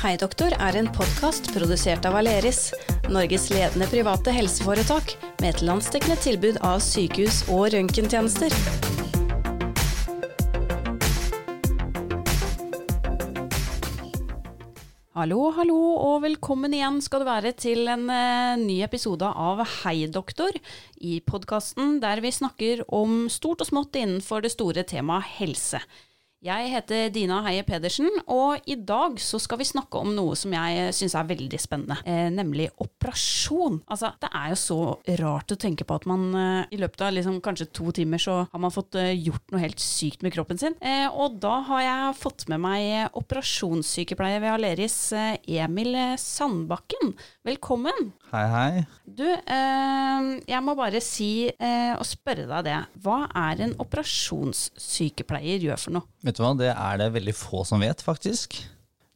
Hei doktor er en podkast produsert av Aleris, Norges ledende private helseforetak med et landsdekkende tilbud av sykehus- og røntgentjenester. Hallo, hallo, og velkommen igjen skal du være til en eh, ny episode av Hei doktor, i podkasten der vi snakker om stort og smått innenfor det store temaet helse. Jeg heter Dina Heie Pedersen, og i dag så skal vi snakke om noe som jeg syns er veldig spennende, eh, nemlig operasjon. Altså, det er jo så rart å tenke på at man eh, i løpet av liksom, kanskje to timer så har man fått eh, gjort noe helt sykt med kroppen sin. Eh, og da har jeg fått med meg operasjonssykepleier ved Aleris, eh, Emil Sandbakken. Velkommen. Hei, hei. Du, eh, jeg må bare si og spørre deg det. Hva er en operasjonssykepleier gjør for noe? Vet du hva, det er det veldig få som vet, faktisk.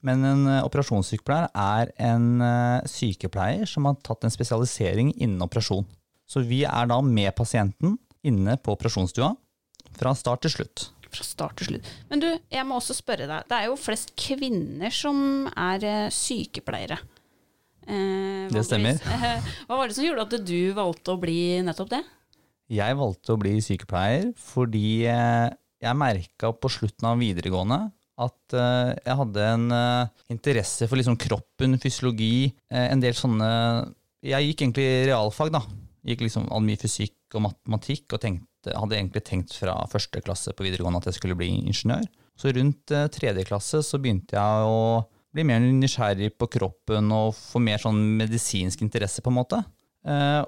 Men en uh, operasjonssykepleier er en uh, sykepleier som har tatt en spesialisering innen operasjon. Så vi er da med pasienten inne på operasjonsstua fra start til slutt. Fra start til slutt. Men du, jeg må også spørre deg. Det er jo flest kvinner som er sykepleiere. sykepleiere. det stemmer. hva var det som gjorde at du valgte å bli nettopp det? Jeg valgte å bli sykepleier fordi jeg merka på slutten av videregående at uh, jeg hadde en uh, interesse for liksom kroppen, fysiologi, uh, en del sånne Jeg gikk egentlig realfag, da. Gikk liksom all mye fysikk og matematikk og tenkte, hadde egentlig tenkt fra første klasse på videregående at jeg skulle bli ingeniør. Så rundt tredje klasse så begynte jeg å bli mer nysgjerrig på kroppen og få mer sånn medisinsk interesse, på en måte.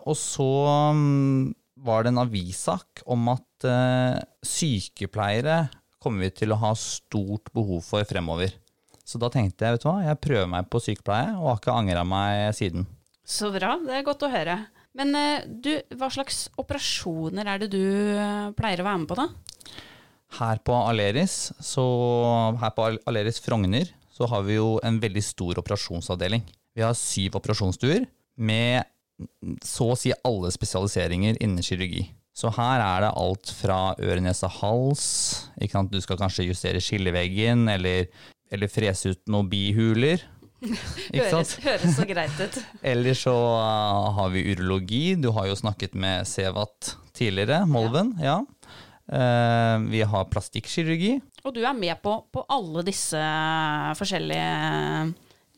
og så um, var det en avissak om at uh, sykepleiere kommer vi til å ha stort behov for fremover. Så da tenkte jeg vet du hva, jeg prøver meg på sykepleie, og har ikke angra meg siden. Så bra, det er godt å høre. Men uh, du, hva slags operasjoner er det du uh, pleier å være med på, da? Her på Aleris, så, her på Aleris Frogner så har vi jo en veldig stor operasjonsavdeling. Vi har syv operasjonsstuer med så å si alle spesialiseringer innen kirurgi. Så her er det alt fra øre, nese, hals. Du skal kanskje justere skilleveggen, eller, eller frese ut noen bihuler. Høres, høres, så greit ut. Eller så uh, har vi urologi. Du har jo snakket med Sevat tidligere, Molven. Ja. ja. Uh, vi har plastikkirurgi. Og du er med på, på alle disse forskjellige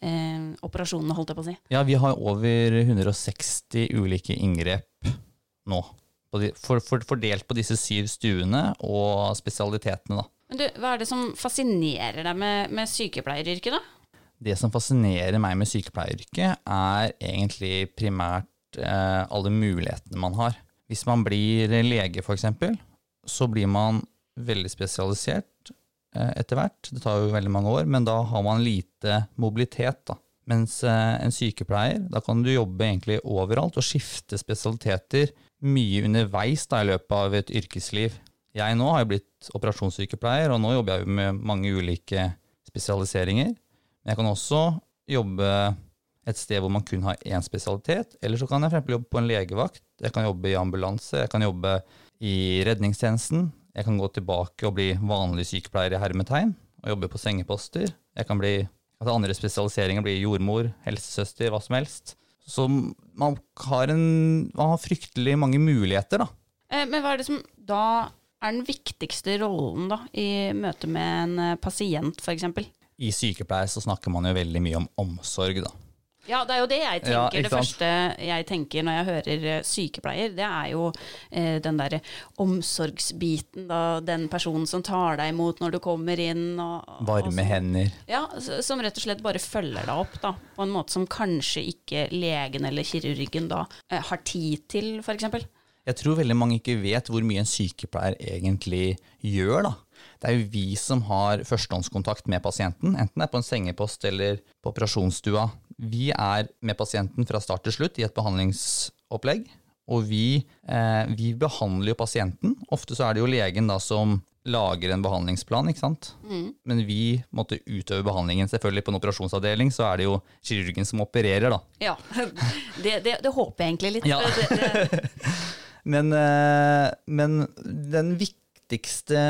eh, operasjonene, holdt jeg på å si. Ja, vi har over 160 ulike inngrep nå. For, for, fordelt på disse syv stuene og spesialitetene, da. Men du, Hva er det som fascinerer deg med, med sykepleieryrket, da? Det som fascinerer meg med sykepleieryrket, er egentlig primært eh, alle mulighetene man har. Hvis man blir lege, f.eks., så blir man veldig spesialisert etter hvert. Det tar jo veldig mange år, men da har man lite mobilitet. da. Mens eh, en sykepleier, da kan du jobbe egentlig overalt og skifte spesialiteter mye underveis da, i løpet av et yrkesliv. Jeg nå har jo blitt operasjonssykepleier, og nå jobber jeg jo med mange ulike spesialiseringer. Men jeg kan også jobbe et sted hvor man kun har én spesialitet. Eller så kan jeg for jobbe på en legevakt, jeg kan jobbe i ambulanse, jeg kan jobbe i redningstjenesten. Jeg kan gå tilbake og bli vanlig sykepleier i hermetegn og jobbe på sengeposter. Jeg kan bli altså andre spesialiseringer, bli jordmor, helsesøster, hva som helst. Så man har, en, man har fryktelig mange muligheter, da. Eh, men hva er det som da er den viktigste rollen da, i møte med en eh, pasient, f.eks.? I sykepleie så snakker man jo veldig mye om omsorg, da. Ja, det er jo det jeg tenker. Ja, det første jeg tenker når jeg hører eh, sykepleier, det er jo eh, den derre omsorgsbiten, da. Den personen som tar deg imot når du kommer inn. Og, Varme og hender. Ja, som rett og slett bare følger deg opp, da. På en måte som kanskje ikke legen eller kirurgen da eh, har tid til, f.eks. Jeg tror veldig mange ikke vet hvor mye en sykepleier egentlig gjør, da. Det er jo vi som har førstehåndskontakt med pasienten, enten det er på en sengepost eller på operasjonsstua. Vi er med pasienten fra start til slutt i et behandlingsopplegg. Og vi, eh, vi behandler jo pasienten. Ofte så er det jo legen da som lager en behandlingsplan, ikke sant. Mm. Men vi måtte utøve behandlingen. Selvfølgelig på en operasjonsavdeling så er det jo kirurgen som opererer, da. Ja, det, det, det håper jeg egentlig litt. Ja. men, eh, men den viktigste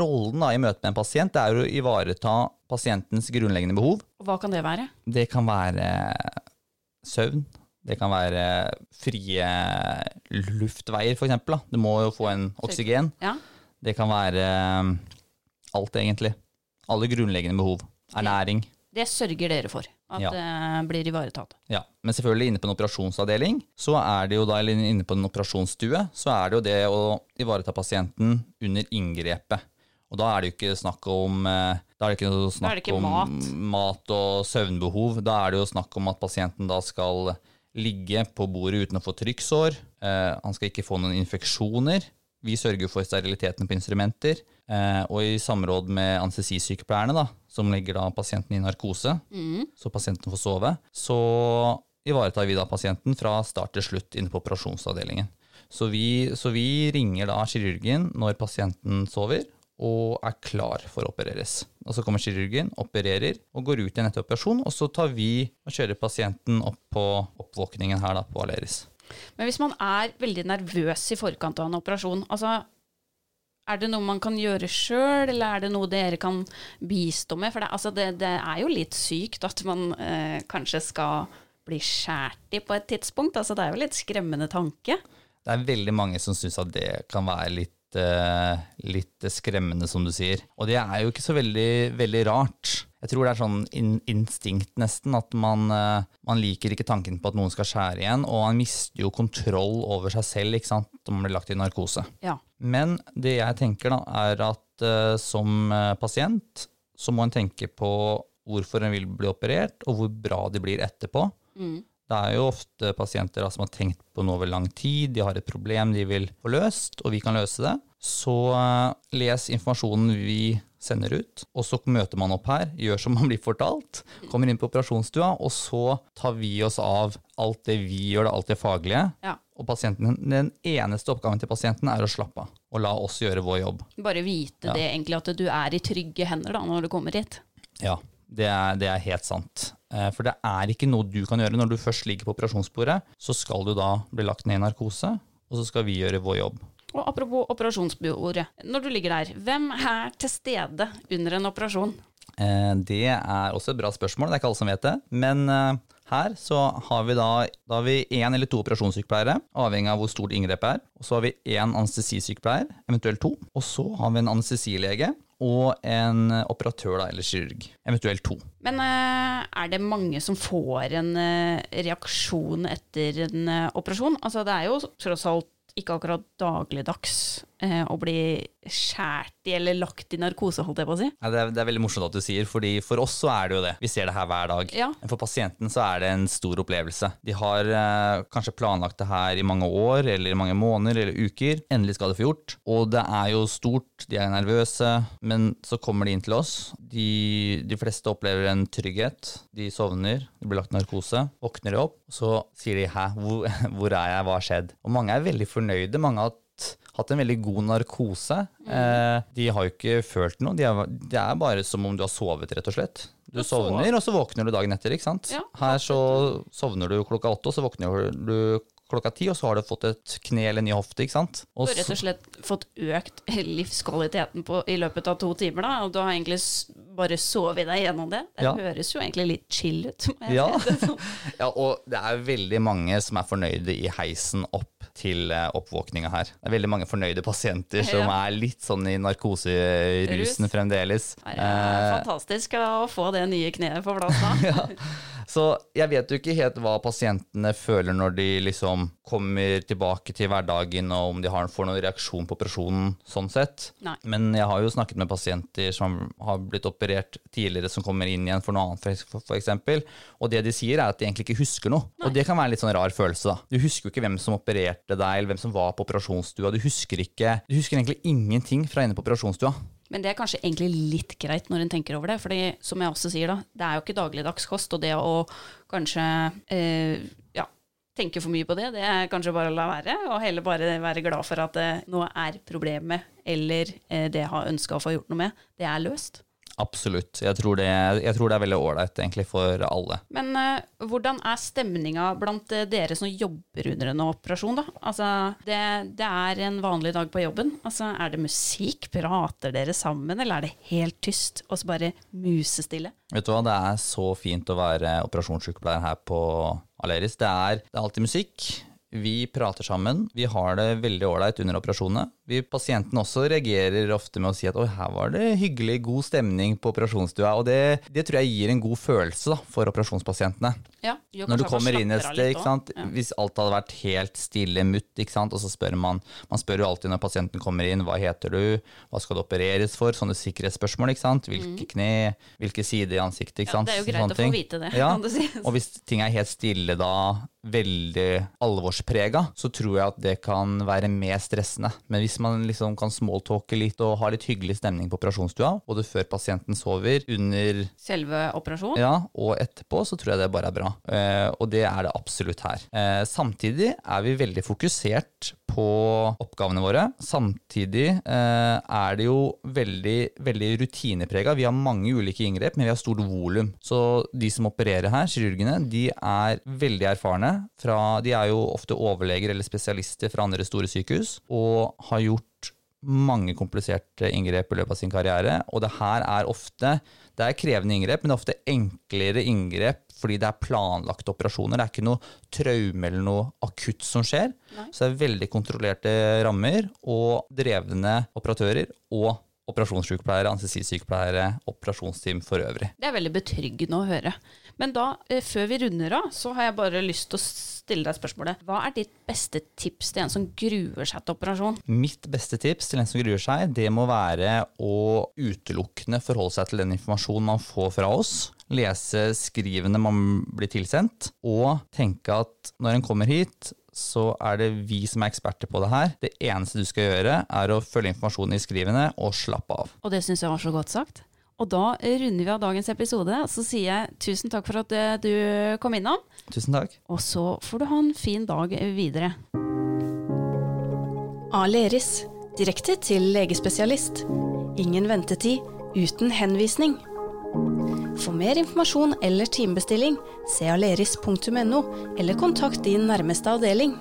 rollen da, i møte med en pasient det er å ivareta pasientens grunnleggende behov. Hva kan det være? Det kan være søvn. Det kan være frie luftveier, f.eks. Du må jo få en oksygen. Ja. Det kan være eh, alt, egentlig. Alle grunnleggende behov. Ernæring. Det sørger dere for at Ja. det blir ivaretatt. Ja, Men selvfølgelig inne på en operasjonsavdeling, så er det jo da, eller inne på en operasjonsstue, så er det jo det å ivareta pasienten under inngrepet. Og da er det jo ikke snakk om eh, Da er det ikke noe snakk ikke om mat. mat og søvnbehov. Da er det jo snakk om at pasienten da skal ligge på bordet uten å få trykksår. Eh, han skal ikke få noen infeksjoner. Vi sørger for steriliteten på instrumenter. Eh, og i samråd med anestesisykepleierne, da, som legger da pasienten i narkose, så pasienten får sove, så ivaretar vi da pasienten fra start til slutt inne på operasjonsavdelingen. Så vi, så vi ringer da kirurgen når pasienten sover og er klar for å opereres. Og så kommer kirurgen, opererer og går ut igjen etter operasjon, og så tar vi og kjører pasienten opp på oppvåkningen her da på Aleris. Men hvis man er veldig nervøs i forkant av en operasjon, altså er det noe man kan gjøre sjøl, eller er det noe dere kan bistå med? For det, altså det, det er jo litt sykt at man eh, kanskje skal bli skåret i på et tidspunkt. Altså det er jo litt skremmende tanke. Det er veldig mange som syns at det kan være litt, eh, litt skremmende, som du sier. Og det er jo ikke så veldig, veldig rart. Jeg tror det er sånn in instinkt, nesten, at man, eh, man liker ikke tanken på at noen skal skjære igjen, og man mister jo kontroll over seg selv ikke sant, når man blir lagt i narkose. Ja. Men det jeg tenker, da, er at uh, som pasient så må en tenke på hvorfor en vil bli operert, og hvor bra de blir etterpå. Det er jo ofte pasienter da, som har tenkt på noe over lang tid, de har et problem de vil få løst, og vi kan løse det. Så eh, les informasjonen vi sender ut, og så møter man opp her, gjør som man blir fortalt, kommer inn på operasjonsstua, og så tar vi oss av alt det vi gjør, alt det faglige. Ja. Og pasienten, den eneste oppgaven til pasienten er å slappe av, og la oss gjøre vår jobb. Bare vite Ja. det egentlig, at du er i trygge hender da, når du kommer hit. Ja, det er, det er helt sant. Eh, For det er ikke noe du kan gjøre. Når du først ligger på operasjonsbordet, så skal du da bli lagt ned i narkose, og så skal vi gjøre vår jobb. Og apropos operasjonsbordet. Når du ligger der, hvem er til stede under en operasjon? Eh, Det er også et bra spørsmål, det er ikke alle som vet det. Men eh, her så har vi da, da har vi én eller to operasjonssykepleiere, avhengig av hvor stort inngrepet er. Og så har vi én anestesisykepleier, eventuelt to. Og så har vi en anestesilege og en operatør da, eller kirurg, eventuelt to. Men eh, er det mange som får en eh, reaksjon etter en eh, operasjon? Altså det er jo tross alt ikke akkurat dagligdags å bli skjært i eller lagt i narkose, holdt jeg på å si. Ja, det, er, det er veldig morsomt at du sier, fordi for oss så er det jo det. Vi ser det her hver dag. Ja. For pasienten så er det en stor opplevelse. De har eh, kanskje planlagt det her i mange år, eller i mange måneder eller uker. Endelig skal det få gjort. Og det er jo stort, de er nervøse, men så kommer de inn til oss. De, de fleste opplever en trygghet. De sovner, de blir lagt i narkose, våkner de opp, så sier de 'hæ, hvor, hvor er jeg, hva har skjedd'? Og mange er veldig fornøyde. Mange har hatt hatt en veldig god narkose. Eh, de har jo ikke følt noe. De er, det bare som om du har sovet, rett og slett. Du sovner, og så våkner du dagen etter, ikke sant? Ja, Her så sovner du klokka åtte, og så våkner du klokka ti, og så har du fått et kne eller ny hofte, ikke sant? Du har rett og slett fått økt livskvaliteten på, i løpet av to timer, da, og du har egentlig bare sove deg gjennom det. Det Ja. høres jo egentlig litt chill ut. Ja. sånn. ja, og det er veldig mange som er fornøyde i heisen opp til eh, oppvåkninga her. Det er veldig mange fornøyde pasienter som er litt sånn i narkoserusen Rus. fremdeles. Det er fantastisk å få det nye kneet på plass da. Så jeg vet jo ikke helt hva pasientene føler når de liksom kommer tilbake til hverdagen, og om de har, får noen reaksjon på operasjonen sånn sett. Nei. Men jeg har jo snakket med pasienter som har blitt operert tidligere, som kommer inn igjen for noe annet, eksempel. Og det de sier, er at de egentlig ikke husker noe. Og det kan være en litt sånn rar følelse, da. Du husker jo ikke hvem som opererte deg, eller hvem som var på operasjonsstua. Du husker ikke Du husker egentlig ingenting fra inne på operasjonsstua. Men det er kanskje egentlig litt greit når en tenker over det, fordi som jeg også sier da, det er jo ikke dagligdags kost, og det å kanskje eh, ja, tenke for mye på det, det er kanskje bare å la være, og heller bare være glad for at eh, nå er problemet, eller eh, det jeg har ønska å få gjort noe med, det er løst. Absolutt. Jeg tror det, jeg tror det er veldig ålreit egentlig for alle. Men uh, hvordan er stemninga blant eh, dere som jobber under en operasjon, da? Altså, det, det er en vanlig dag på jobben. Altså, er det musikk? Prater dere sammen, eller er det helt tyst, og så bare musestille? Vet du hva, det er så fint å være operasjonssykepleier her på Aleris. Det er, det er alltid musikk. Vi prater sammen. Vi har det veldig ålreit under operasjonene. Vi, pasienten også reagerer ofte med å si at oi, her var det hyggelig, god stemning på operasjonsstua. Og det, det tror jeg gir en god følelse da, for operasjonspasientene. Ja, Når du kommer inn et sted? Ja. hvis alt hadde vært helt stille, mutt, og så spør man Man spør jo alltid når pasienten kommer inn, hva heter du, hva skal det opereres for, sånne sikkerhetsspørsmål, ikke sant? Hvilke kne, hvilke sider i ansiktet, ikke sant. Ja, det er jo greit å få ting. vite det, Ja, kan du si. og hvis ting er helt stille da, veldig alvorsprega, så tror jeg at det kan være mer stressende. Men hvis man liksom kan smalltalke litt og ha litt hyggelig stemning på operasjonsstua, både før pasienten sover, under Selve operasjonen? ja, og etterpå så tror jeg det bare er bra. Eh, og det er det absolutt her. Eh, samtidig er vi veldig fokusert på oppgavene våre. Samtidig eh, er det jo veldig, veldig rutineprega. Vi har mange ulike inngrep, men vi har stort volum. Så de som opererer her, kirurgene, de er veldig erfarne. Fra, de er jo ofte overleger eller spesialister fra andre store sykehus, og har gjort mange kompliserte inngrep i løpet av sin karriere. Og det her er ofte det er krevende inngrep, men det er ofte enklere inngrep fordi det er planlagte operasjoner. Det er ikke noe traume eller noe akutt som skjer. Så det er veldig kontrollerte rammer og drevne operatører og operasjonssykepleiere, anestesisykepleiere, operasjonsteam for øvrig. Det er veldig betryggende å høre. Men da, eh, før vi runder av, så har jeg bare lyst til å stille deg spørsmålet. Hva er ditt beste tips til en som gruer seg til operasjon? Mitt beste tips til en som gruer seg, det må være å utelukkende forholde seg til den informasjonen man får fra oss. Lese skrivene man blir tilsendt, og tenke at når en kommer hit, så er det vi som er eksperter på det her. Det eneste du skal gjøre, er å følge informasjonen i skrivene og slappe av. Og det syns jeg var så godt sagt. Og da runder vi av dagens episode. og Så sier jeg tusen takk for at eh, du kom innom. Tusen takk. Og så får du ha en fin dag videre. Aleris. Direkte til legespesialist. Ingen ventetid, uten henvisning. For mer informasjon eller timebestilling, se aleris.no, eller kontakt din nærmeste avdeling.